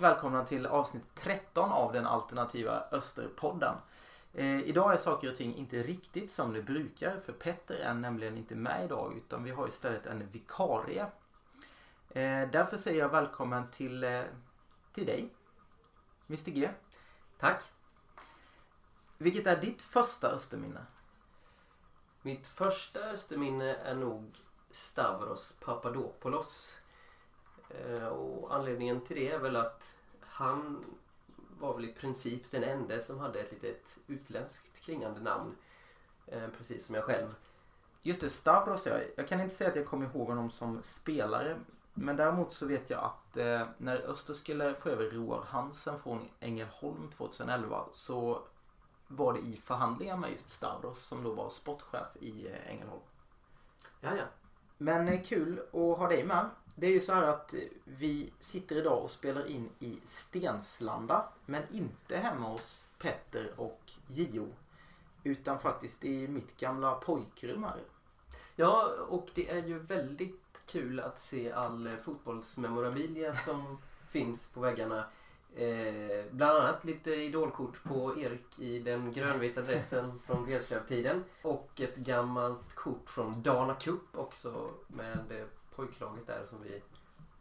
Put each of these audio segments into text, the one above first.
Och välkomna till avsnitt 13 av den alternativa Österpodden. Eh, idag är saker och ting inte riktigt som det brukar för Petter är nämligen inte med idag utan vi har istället en vikarie. Eh, därför säger jag välkommen till, eh, till dig, Mr G. Tack. Vilket är ditt första Österminne? Mitt första Österminne är nog Stavros Papadopoulos. Eh, och anledningen till det är väl att han var väl i princip den enda som hade ett litet utländskt klingande namn. Eh, precis som jag själv. Just det, Stavros ja. Jag kan inte säga att jag kommer ihåg honom som spelare. Men däremot så vet jag att eh, när Öster skulle få över Roar Hansen från Ängelholm 2011 så var det i förhandlingar med just Stavros som då var sportchef i eh, Ängelholm. Ja, ja. Men eh, kul att ha dig med. Det är ju så här att vi sitter idag och spelar in i Stenslanda. Men inte hemma hos Petter och Gio. Utan faktiskt i mitt gamla pojkrum här. Ja, och det är ju väldigt kul att se all fotbollsmemorabilia som finns på väggarna. Eh, bland annat lite idolkort på Erik i den grönvita dressen från Vedslövtiden Och ett gammalt kort från Dana Cup också med eh, pojklaget där som vi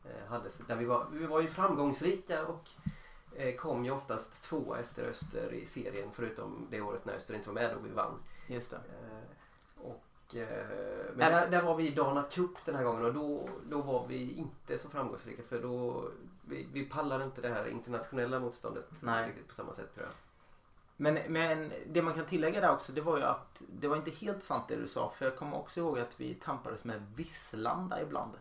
eh, hade. Där vi, var, vi var ju framgångsrika och eh, kom ju oftast två efter Öster i serien förutom det året när Öster inte var med och vi vann. Just det. Eh, och, men där, där var vi i Dana Cup den här gången och då, då var vi inte så framgångsrika för då vi, vi pallar inte det här internationella motståndet Nej. riktigt på samma sätt tror jag. Men, men det man kan tillägga där också det var ju att det var inte helt sant det du sa. För jag kommer också ihåg att vi tampades med Visslanda ibland.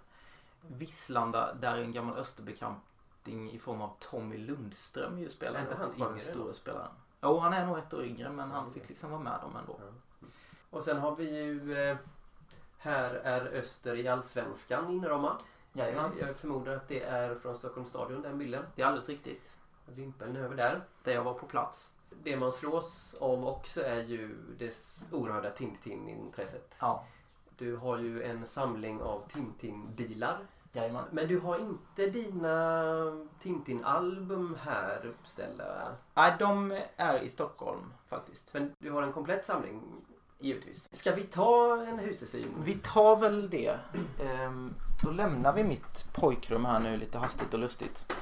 Visslanda där en gammal Österbekanting i form av Tommy Lundström ju spelade. Är inte han den yngre än stora spelaren. Jo, han är nog ett år yngre men han fick liksom vara med dem ändå. Ja. Och sen har vi ju eh, Här är Öster i Allsvenskan inramad. Jajamän. Jag förmodar att det är från Stockholms stadion den bilden. Det är alldeles riktigt. Vimpeln över där. Där jag var på plats. Det man slås av också är ju det oerhörda Tintin-intresset. Ja. Du har ju en samling av Tintin-bilar. Jajamän. Men du har inte dina Tintin-album här uppställda. Nej, de är i Stockholm faktiskt. Men du har en komplett samling. Givetvis. Ska vi ta en husesyn? Vi tar väl det. Ehm, då lämnar vi mitt pojkrum här nu lite hastigt och lustigt.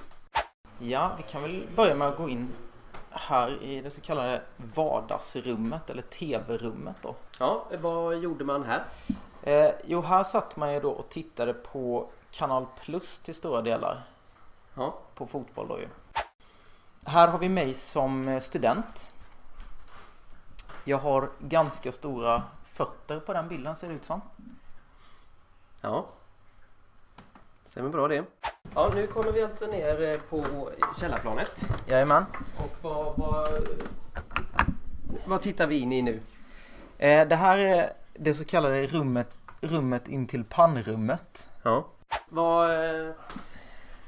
Ja, vi kan väl börja med att gå in här i det så kallade vardagsrummet eller tv-rummet då. Ja, vad gjorde man här? Eh, jo, här satt man ju då och tittade på Kanal Plus till stora delar. Ja. På fotboll då ju. Här har vi mig som eh, student. Jag har ganska stora fötter på den bilden ser det ut som. Ja. Stämmer bra det. Ja, nu kommer vi alltså ner eh, på källarplanet. Jajamän. Och vad, vad, vad tittar vi in i nu? Eh, det här är det så kallade rummet, rummet in till pannrummet. Ja. Vad, eh,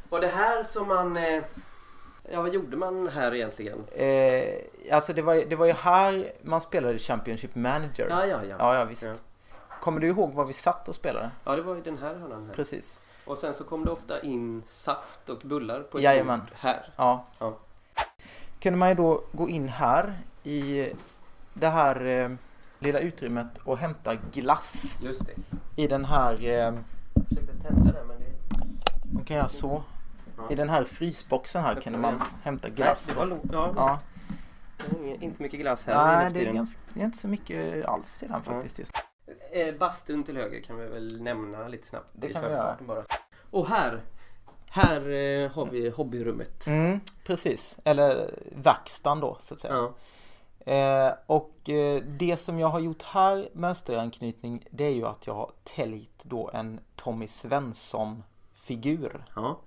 var det här som man... eh, Ja, vad gjorde man här egentligen? Eh, alltså det var, det var ju här man spelade Championship Manager. Ja, ja, ja. ja, ja visst. Ja. Kommer du ihåg var vi satt och spelade? Ja, det var ju den här hörnan här. Precis. Och sen så kom det ofta in saft och bullar på ett Jajamän. bord här. Ja. Ja. Kunde man ju då gå in här i det här eh, lilla utrymmet och hämta glass Just det. i den här, eh, Jag försökte tända den men det... man kan göra så. Ja. I den här frysboxen här kunde man hämta glass. Nej, det var lo- ja, Ja. ingen- inte mycket glass här. Nej, det är, ganska, det är inte så mycket alls i den faktiskt just. Eh, bastun till höger kan vi väl nämna lite snabbt. Det i kan vi förbifarten Bara. Och här, här eh, har vi hobbyrummet. Mm, precis. Eller verkstaden då så att säga. Ja. Eh, och eh, det som jag har gjort här med österanknytning det är ju att jag har täljt då en Tommy Svensson figur. ja.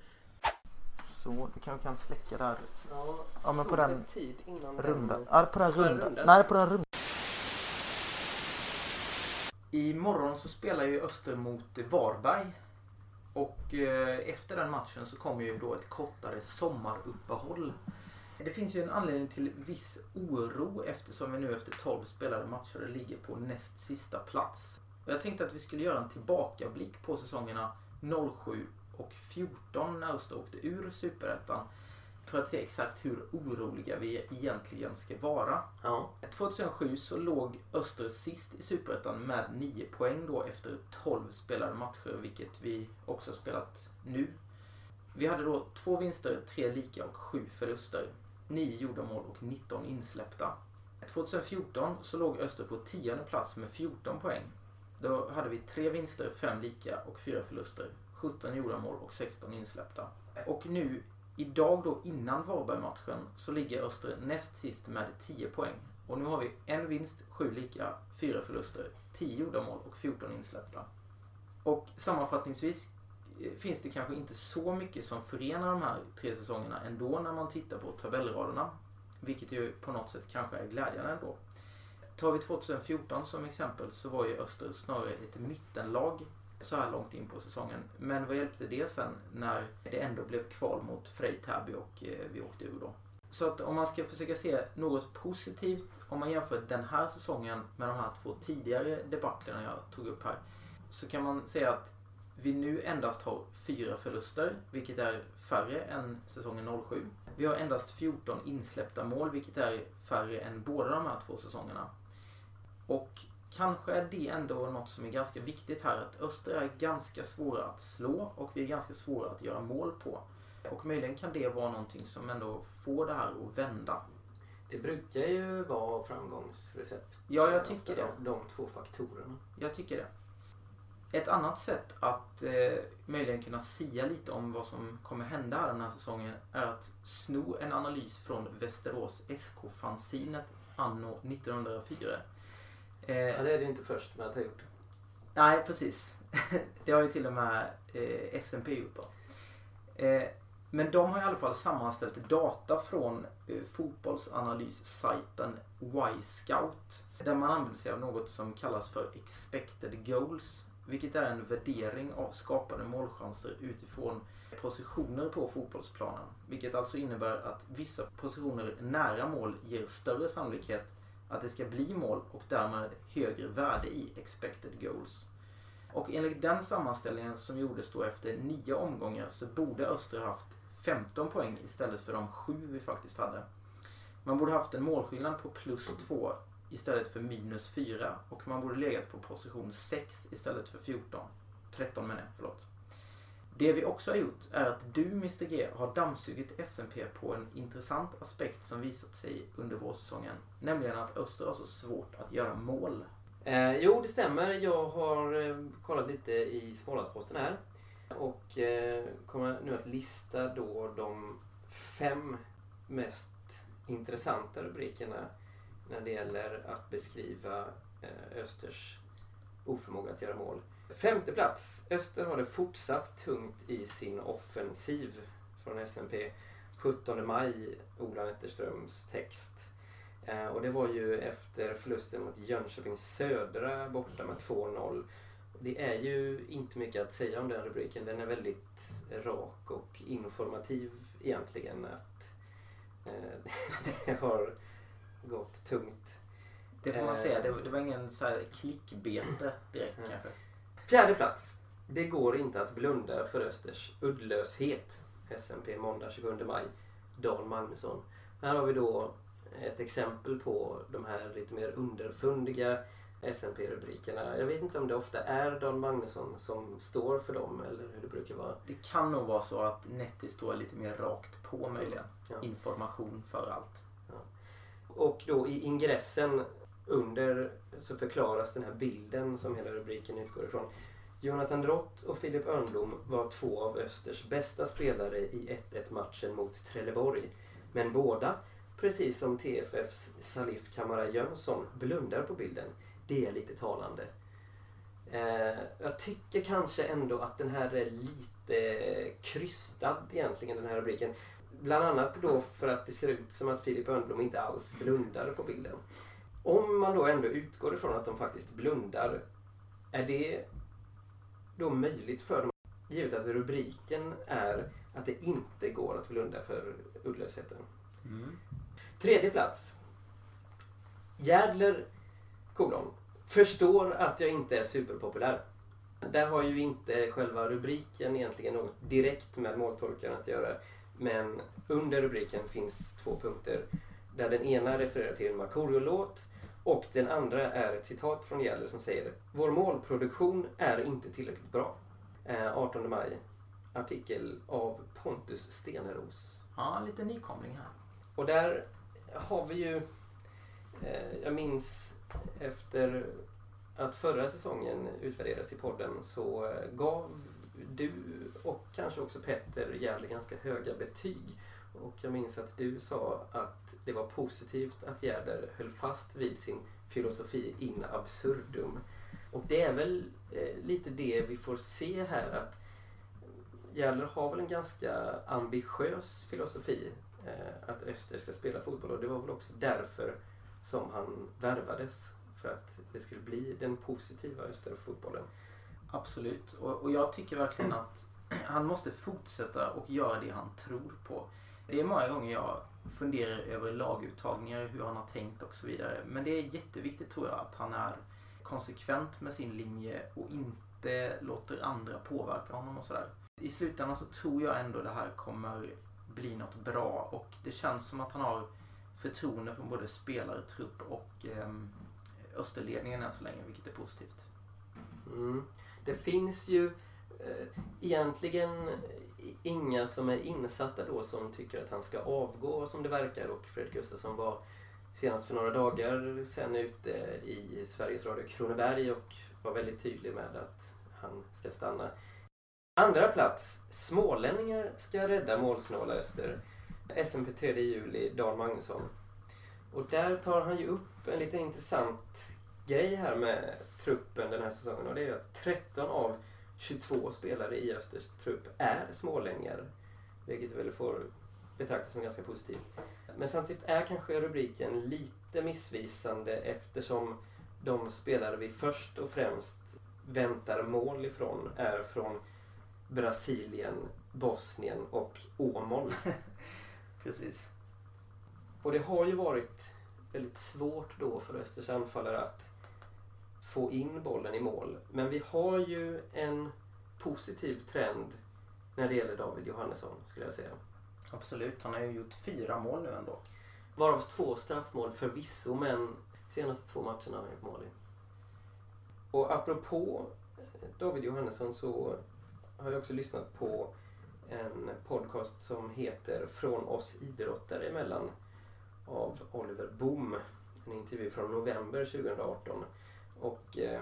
Så vi kanske kan släcka där. Ja, Ja men på den det tid innan runda. den- Ja på den På den runda. runda? Nej på den runda. Imorgon så spelar ju Öster mot Varberg. Och eh, efter den matchen så kommer ju då ett kortare sommaruppehåll. Det finns ju en anledning till viss oro eftersom vi nu efter 12 spelade matcher ligger på näst sista plats. Och jag tänkte att vi skulle göra en tillbakablick på säsongerna 07 och 14 när Öster åkte ur Superettan. För att se exakt hur oroliga vi egentligen ska vara. Ja. 2007 så låg Öster sist i Superettan med 9 poäng då efter 12 spelade matcher, vilket vi också spelat nu. Vi hade då två vinster, tre lika och sju förluster. 9 gjorda mål och 19 insläppta. 2014 så låg Öster på tionde plats med 14 poäng. Då hade vi tre vinster, fem lika och fyra förluster. 17 gjorda mål och 16 insläppta. Och nu idag då innan Varberg-matchen så ligger Öster näst sist med 10 poäng. Och nu har vi en vinst, sju lika, fyra förluster, 10 gjorda mål och 14 insläppta. Och sammanfattningsvis eh, finns det kanske inte så mycket som förenar de här tre säsongerna ändå när man tittar på tabellraderna. Vilket ju på något sätt kanske är glädjande ändå. Tar vi 2014 som exempel så var ju Öster snarare ett mittenlag så här långt in på säsongen. Men vad hjälpte det sen när det ändå blev kval mot Frej Täby och eh, vi åkte ur då? Så att om man ska försöka se något positivt om man jämför den här säsongen med de här två tidigare debaclerna jag tog upp här. Så kan man säga att vi nu endast har fyra förluster, vilket är färre än säsongen 07. Vi har endast 14 insläppta mål, vilket är färre än båda de här två säsongerna. Och kanske är det ändå något som är ganska viktigt här. Att Öster är ganska svåra att slå och vi är ganska svåra att göra mål på. Och möjligen kan det vara någonting som ändå får det här att vända. Det brukar ju vara framgångsrecept. Ja, jag tycker det. De, två faktorerna. Jag tycker det. Ett annat sätt att eh, möjligen kunna sia lite om vad som kommer hända här den här säsongen är att sno en analys från Västerås SK-fanzinet anno 1904. Eh, ja, det är det inte först med att ha gjort. Nej, precis. det har ju till och med eh, SMP gjort då. Eh, men de har i alla fall sammanställt data från eh, fotbollsanalyssajten Y-scout. Där man använder sig av något som kallas för expected goals. Vilket är en värdering av skapade målchanser utifrån positioner på fotbollsplanen. Vilket alltså innebär att vissa positioner nära mål ger större sannolikhet att det ska bli mål och därmed högre värde i expected goals. Och enligt den sammanställningen som gjordes då efter nio omgångar så borde Öster haft 15 poäng istället för de sju vi faktiskt hade. Man borde haft en målskillnad på plus 2 istället för minus 4 och man borde legat på position 6 istället för 14. 13 menar jag, förlåt. Det vi också har gjort är att du Mr G har dammsugit SMP på en intressant aspekt som visat sig under vårsäsongen. Nämligen att Öster har så svårt att göra mål. Eh, jo, det stämmer. Jag har eh, kollat lite i Smålandsposten här. Och eh, kommer nu att lista då de fem mest intressanta rubrikerna när det gäller att beskriva eh, Östers oförmåga att göra mål. Femte plats. Öster har det fortsatt tungt i sin offensiv från SMP. 17 maj, Ola Wetterströms text. Eh, och det var ju efter förlusten mot Jönköping Södra borta med 2-0. Det är ju inte mycket att säga om den rubriken. Den är väldigt rak och informativ egentligen. Att eh, det har gått tungt. Det får man säga. Det, det var ingen så här klickbete direkt mm. kanske. Fjärde plats. Det går inte att blunda för Östers uddlöshet. SMP måndag 27 maj. Dan Magnusson. Här har vi då ett exempel på de här lite mer underfundiga SMP-rubrikerna. Jag vet inte om det ofta är Dan Magnusson som står för dem eller hur det brukar vara. Det kan nog vara så att Netti står lite mer rakt på möjligen. Ja. Information för allt. Ja. Och då i ingressen under så förklaras den här bilden som hela rubriken utgår ifrån. Jonathan Drott och Filip Örnblom var två av Östers bästa spelare i 1-1 matchen mot Trelleborg. Men båda, precis som TFFs Salif Kamara Jönsson, blundar på bilden. Det är lite talande. Eh, jag tycker kanske ändå att den här är lite krystad egentligen, den här rubriken. Bland annat då för att det ser ut som att Filip Örnblom inte alls blundar på bilden. Om man då ändå utgår ifrån att de faktiskt blundar, är det då möjligt för dem, givet att rubriken är att det inte går att blunda för uddlösheten? Mm. Tredje plats. Järdler, kolon, förstår att jag inte är superpopulär. Där har ju inte själva rubriken egentligen något direkt med måltolkaren att göra. Men under rubriken finns två punkter där den ena refererar till en Markoolio-låt och den andra är ett citat från Gäller som säger Vår målproduktion är inte tillräckligt bra. Eh, 18 maj. Artikel av Pontus Steneros. Ja, lite nykomling här. Och där har vi ju, eh, jag minns efter att förra säsongen utvärderades i podden så eh, gav du och kanske också Petter Järle ganska höga betyg. Och jag minns att du sa att det var positivt att Gärder höll fast vid sin filosofi in absurdum. Och det är väl eh, lite det vi får se här att Gärder har väl en ganska ambitiös filosofi eh, att Öster ska spela fotboll och det var väl också därför som han värvades för att det skulle bli den positiva Österfotbollen. Absolut. Och, och jag tycker verkligen att han måste fortsätta och göra det han tror på. Det är många gånger jag funderar över laguttagningar, hur han har tänkt och så vidare. Men det är jätteviktigt tror jag att han är konsekvent med sin linje och inte låter andra påverka honom och sådär. I slutändan så tror jag ändå det här kommer bli något bra och det känns som att han har förtroende från både spelare, trupp och eh, Österledningen än så länge, vilket är positivt. Mm. Det finns ju eh, egentligen inga som är insatta då som tycker att han ska avgå som det verkar och Fredrik Gustafsson var senast för några dagar sen ute i Sveriges Radio Kronoberg och var väldigt tydlig med att han ska stanna. Andra plats, smålänningar ska rädda målsnåla Öster. SMP 3 juli, Dan Magnusson. Och där tar han ju upp en lite intressant grej här med truppen den här säsongen och det är att 13 av 22 spelare i Östers trupp är smålänningar. Vilket väl får betraktas som ganska positivt. Men samtidigt är kanske rubriken lite missvisande eftersom de spelare vi först och främst väntar mål ifrån är från Brasilien, Bosnien och Åmål. Precis. Och det har ju varit väldigt svårt då för Östers anfallare att få in bollen i mål. Men vi har ju en positiv trend när det gäller David Johannesson skulle jag säga. Absolut, han har ju gjort fyra mål nu ändå. Varav två straffmål förvisso, men senaste två matcherna har han gjort mål i. Och apropå David Johannesson så har jag också lyssnat på en podcast som heter Från oss idrottare emellan av Oliver Boom. En intervju från november 2018. Och eh,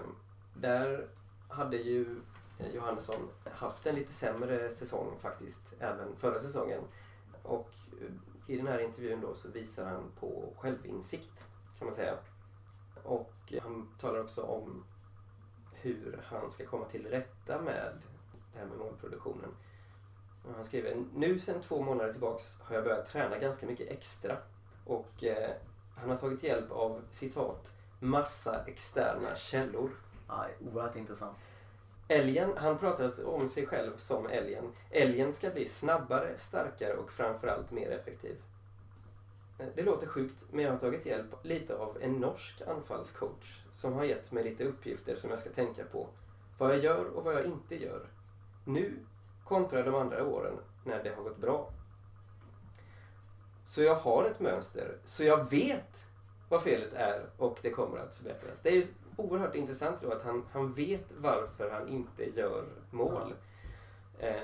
där hade ju eh, Johannesson haft en lite sämre säsong faktiskt, även förra säsongen. Och eh, i den här intervjun då så visar han på självinsikt kan man säga. Och eh, han talar också om hur han ska komma till rätta med det här med målproduktionen. Och han skriver, nu sedan två månader tillbaks har jag börjat träna ganska mycket extra. Och eh, han har tagit hjälp av citat massa externa källor. Ja, oerhört intressant. Älgen, han pratar om sig själv som älgen. Älgen ska bli snabbare, starkare och framförallt mer effektiv. Eh, det låter sjukt, men jag har tagit hjälp lite av en norsk anfallscoach som har gett mig lite uppgifter som jag ska tänka på. Vad jag gör och vad jag inte gör. Nu kontra de andra åren när det har gått bra. Så jag har ett mönster, så jag vet vad felet är och det kommer att förbättras. Det är ju oerhört intressant då att han, han vet varför han inte gör mål. Eh,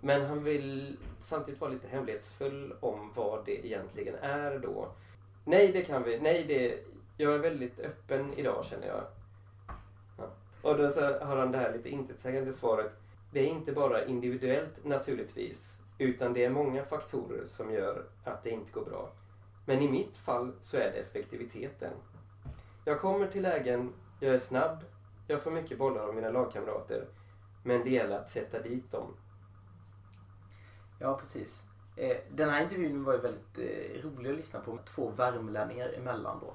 men han vill samtidigt vara lite hemlighetsfull om vad det egentligen är då. Nej, det kan vi. Nej, det... Jag är väldigt öppen idag känner jag. Ja. Och då så har han det här lite intetsägande svaret. Det är inte bara individuellt naturligtvis. Utan det är många faktorer som gör att det inte går bra. Men i mitt fall så är det effektiviteten. Jag kommer till lägen, jag är snabb, jag får mycket bollar av mina lagkamrater. Men det gäller att sätta dit dem. Ja, precis. Eh, den här intervjun var ju väldigt eh, rolig att lyssna på två värmlänningar emellan då.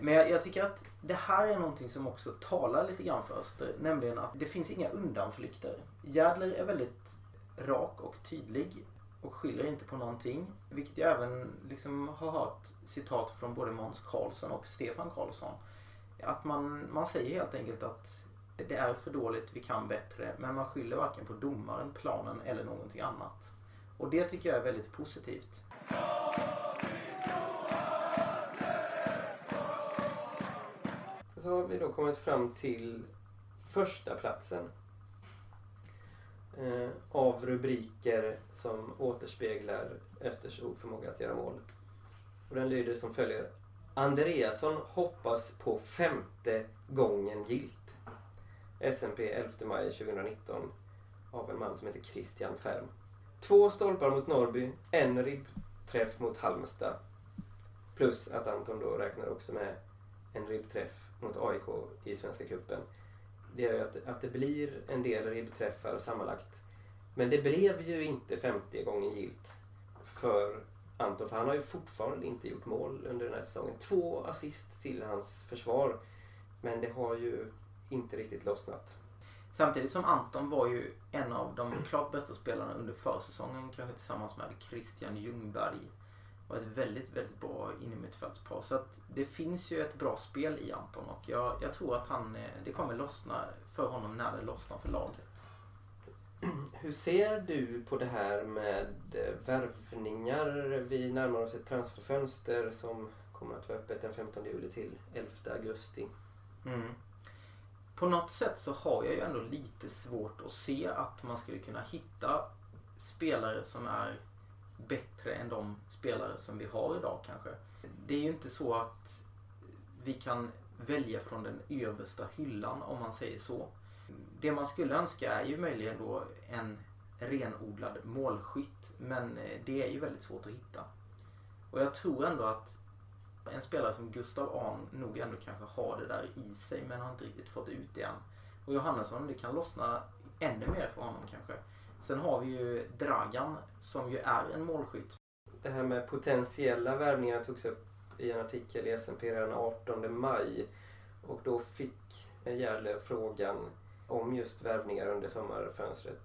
Men jag, jag, tycker att det här är någonting som också talar lite grann för Öster. Nämligen att det finns inga undanflykter. Jädler är väldigt rak och tydlig och skyller inte på någonting. Vilket jag även liksom har hört citat från både Måns Karlsson och Stefan Karlsson. Att man, man säger helt enkelt att Det är för dåligt, vi kan bättre. Men man skyller varken på domaren, planen eller någonting annat. Och det tycker jag är väldigt positivt. Så har vi då kommit fram till första platsen eh, av rubriker som återspeglar Östers oförmåga att göra mål. Och den lyder som följer. Andreasson hoppas på femte gången gilt. SMP 11 maj 2019 av en man som heter Christian Färm. Två stolpar mot Norrby, en ribbträff mot Halmstad. Plus att Anton då räknar också med en ribbträff mot AIK i Svenska Cupen. Det gör ju att, att det blir en del ribbträffar sammanlagt. Men det blev ju inte 50 gånger gilt för Anton, för han har ju fortfarande inte gjort mål under den här säsongen. Två assist till hans försvar. Men det har ju inte riktigt lossnat. Samtidigt som Anton var ju en av de klart bästa spelarna under försäsongen, kanske tillsammans med Christian Ljungberg. Var ett väldigt, väldigt bra innermittfältspar. Så att det finns ju ett bra spel i Anton och jag, jag tror att han, eh, det kommer lossna för honom när det lossnar för laget. Hur ser du på det här med eh, värvningar? Vi närmar oss ett transferfönster som kommer att vara öppet den 15 juli till 11 augusti. Mm. På något sätt så har jag ju ändå lite svårt att se att man skulle kunna hitta spelare som är bättre än de spelare som vi har idag kanske. Det är ju inte så att vi kan välja från den översta hyllan om man säger så. Det man skulle önska är ju möjligen då en renodlad målskytt men eh, det är ju väldigt svårt att hitta. Och jag tror ändå att en spelare som Gustav Ahn nog ändå kanske har det där i sig men har inte riktigt fått ut det än. Och Johannesson, det kan lossna ännu mer för honom kanske. Sen har vi ju Dragan som ju är en målskytt. Det här med potentiella värvningar togs upp i en artikel i SMP den 18 maj. Och då fick Järle frågan om just värvningar under sommarfönstret.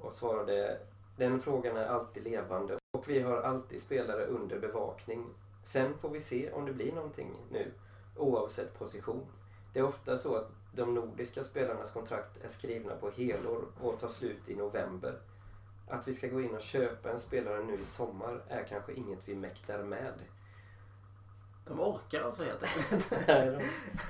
Och svarade den frågan är alltid levande och vi har alltid spelare under bevakning. Sen får vi se om det blir någonting nu oavsett position. Det är ofta så att de nordiska spelarnas kontrakt är skrivna på helår och tar slut i november. Att vi ska gå in och köpa en spelare nu i sommar är kanske inget vi mäktar med. De orkar alltså helt enkelt. Nej,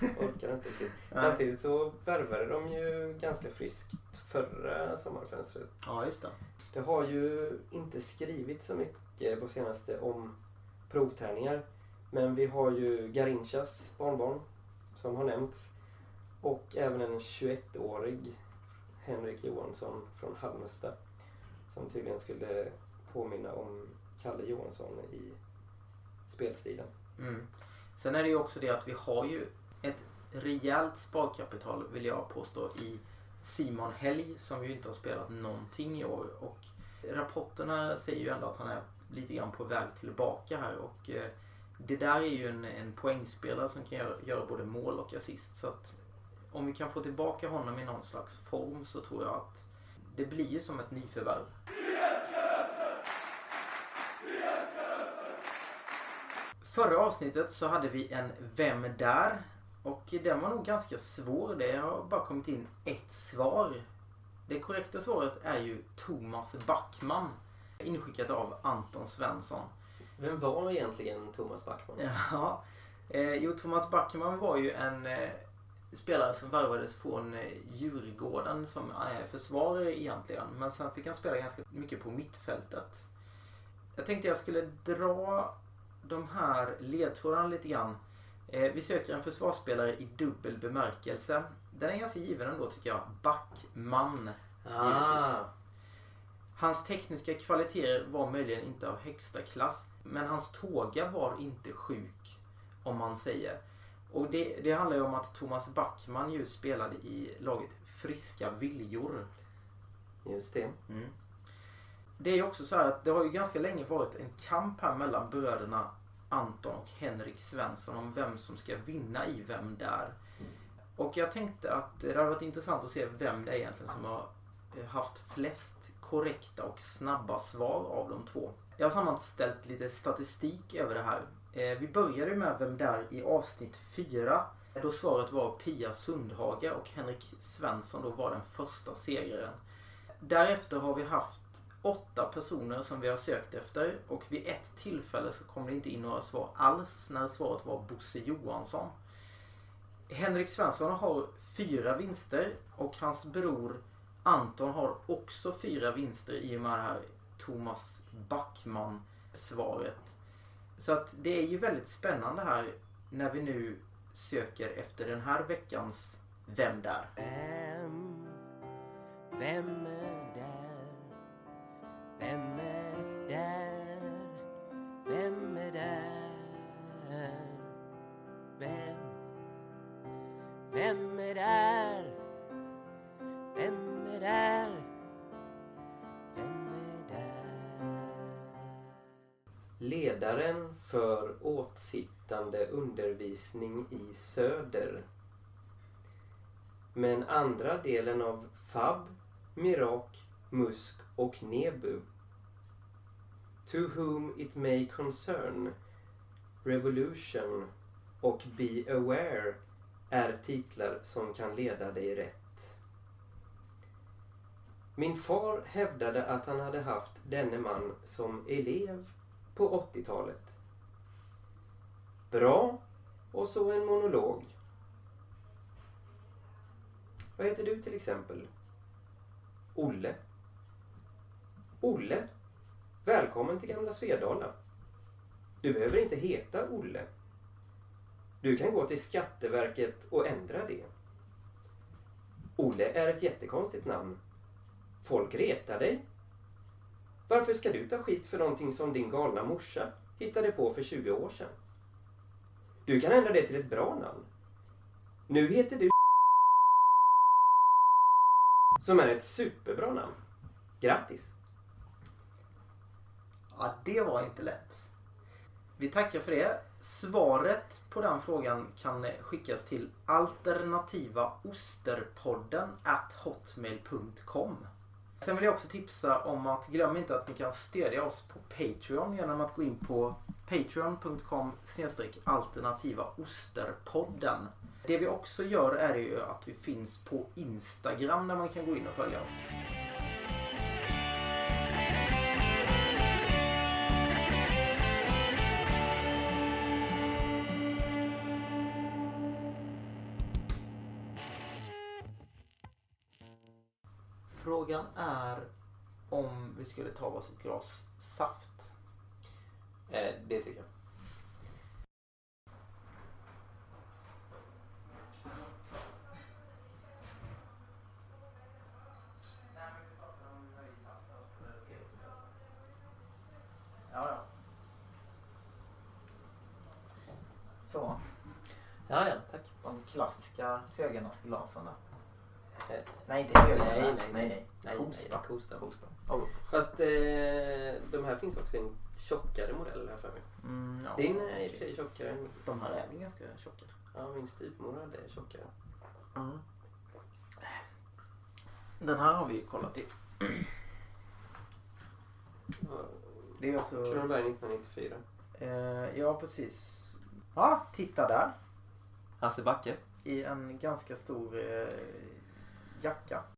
de orkar inte riktigt. Samtidigt så värvade de ju ganska friskt förra sommarfönstret. Ja, just det. Det har ju inte skrivit så mycket på senaste om provträningar. Men vi har ju Garinchas barnbarn som har nämnts. Och även en 21-årig Henrik Johansson från Halmstad. Som tydligen skulle påminna om Kalle Johansson i spelstilen. Mm. Sen är det ju också det att vi har ju ett rejält sparkapital vill jag påstå i Simon Helg som ju inte har spelat någonting i år. Och rapporterna säger ju ändå att han är lite grann på väg tillbaka här. Och eh, det där är ju en, en poängspelare som kan göra, göra både mål och assist. Så att om vi kan få tillbaka honom i någon slags form så tror jag att det blir ju som ett nyförvärv. Förra avsnittet så hade vi en Vem där? Och den var nog ganska svår. Det har bara kommit in ett svar. Det korrekta svaret är ju Thomas Backman. Inskickat av Anton Svensson. Vem var egentligen Thomas Backman? Ja, eh, jo Thomas Backman var ju en eh, spelare som värvades från eh, Djurgården som är försvarare egentligen. Men sen fick han spela ganska mycket på mittfältet. Jag tänkte jag skulle dra de här ledtrådarna lite grann. Eh, vi söker en försvarsspelare i dubbel bemärkelse. Den är ganska given ändå tycker jag. Backman. Ah, Hans tekniska kvaliteter var möjligen inte av högsta klass. Men hans tåga var inte sjuk. Om man säger. Och det, det handlar ju om att Thomas Backman ju spelade i laget Friska Viljor. just det. Mm. Det är ju också så här att det har ju ganska länge varit en kamp här mellan bröderna Anton och Henrik Svensson om vem som ska vinna i Vem där? Och jag tänkte att det hade varit intressant att se vem det är egentligen som har eh, haft flest korrekta och snabba svar av de två. Jag har sammanställt lite statistik över det här. Eh, vi började med Vem där i avsnitt 4. Då svaret var Pia Sundhaga och Henrik Svensson då var den första segraren. Därefter har vi haft åtta personer som vi har sökt efter och vid ett tillfälle så kom det inte in några svar alls när svaret var Bosse Johansson. Henrik Svensson har fyra vinster och hans bror Anton har också fyra vinster i och med det här Thomas Backman svaret. Så att det är ju väldigt spännande här när vi nu söker efter den här veckans Vem där? Vem, vem är där? Vem är där? Vem är där? Vem? Vem är där? Ledaren för åtsittande undervisning i Söder. Men andra delen av FAB, Mirak, Musk och Nebu. To whom it may concern, Revolution och Be aware är titlar som kan leda dig rätt. Min far hävdade att han hade haft denne man som elev på 80-talet. Bra, och så en monolog. Vad heter du till exempel? Olle. Olle, välkommen till Gamla Svedala. Du behöver inte heta Olle. Du kan gå till Skatteverket och ändra det. Olle är ett jättekonstigt namn. Folk retar dig. Varför ska du ta skit för någonting som din galna morsa hittade på för 20 år sedan? Du kan ändra det till ett bra namn. Nu heter du som är ett superbra namn. Grattis! Ja, det var inte lätt. Vi tackar för det. Svaret på den frågan kan skickas till alternativaosterpodden at hotmail.com. Sen vill jag också tipsa om att glöm inte att ni kan stödja oss på Patreon genom att gå in på patreon.com alternativaosterpodden. Det vi också gör är ju att vi finns på Instagram där man kan gå in och följa oss. Frågan är om vi skulle ta ett glas saft. Eh, det tycker jag. Ja, ja. Så, Ja, ja, tack. de klassiska höganäsglasen där. Nej, inte nej, höganäs. nej, Nej, nej. nej. Kosta. nej, Kosta. Kosta. Fast eh, de här finns också i en tjockare modell här för mig. Mm, ja. Din är i och för sig tjockare än. De här är väl ganska tjocka. Ja, min styvmor hade tjockare. Mm. Den här har vi kollat i. Det är också... Kronoberg 1994. Eh, ja, precis. Ja, titta där. Hasse Backe. I en ganska stor eh, jacka.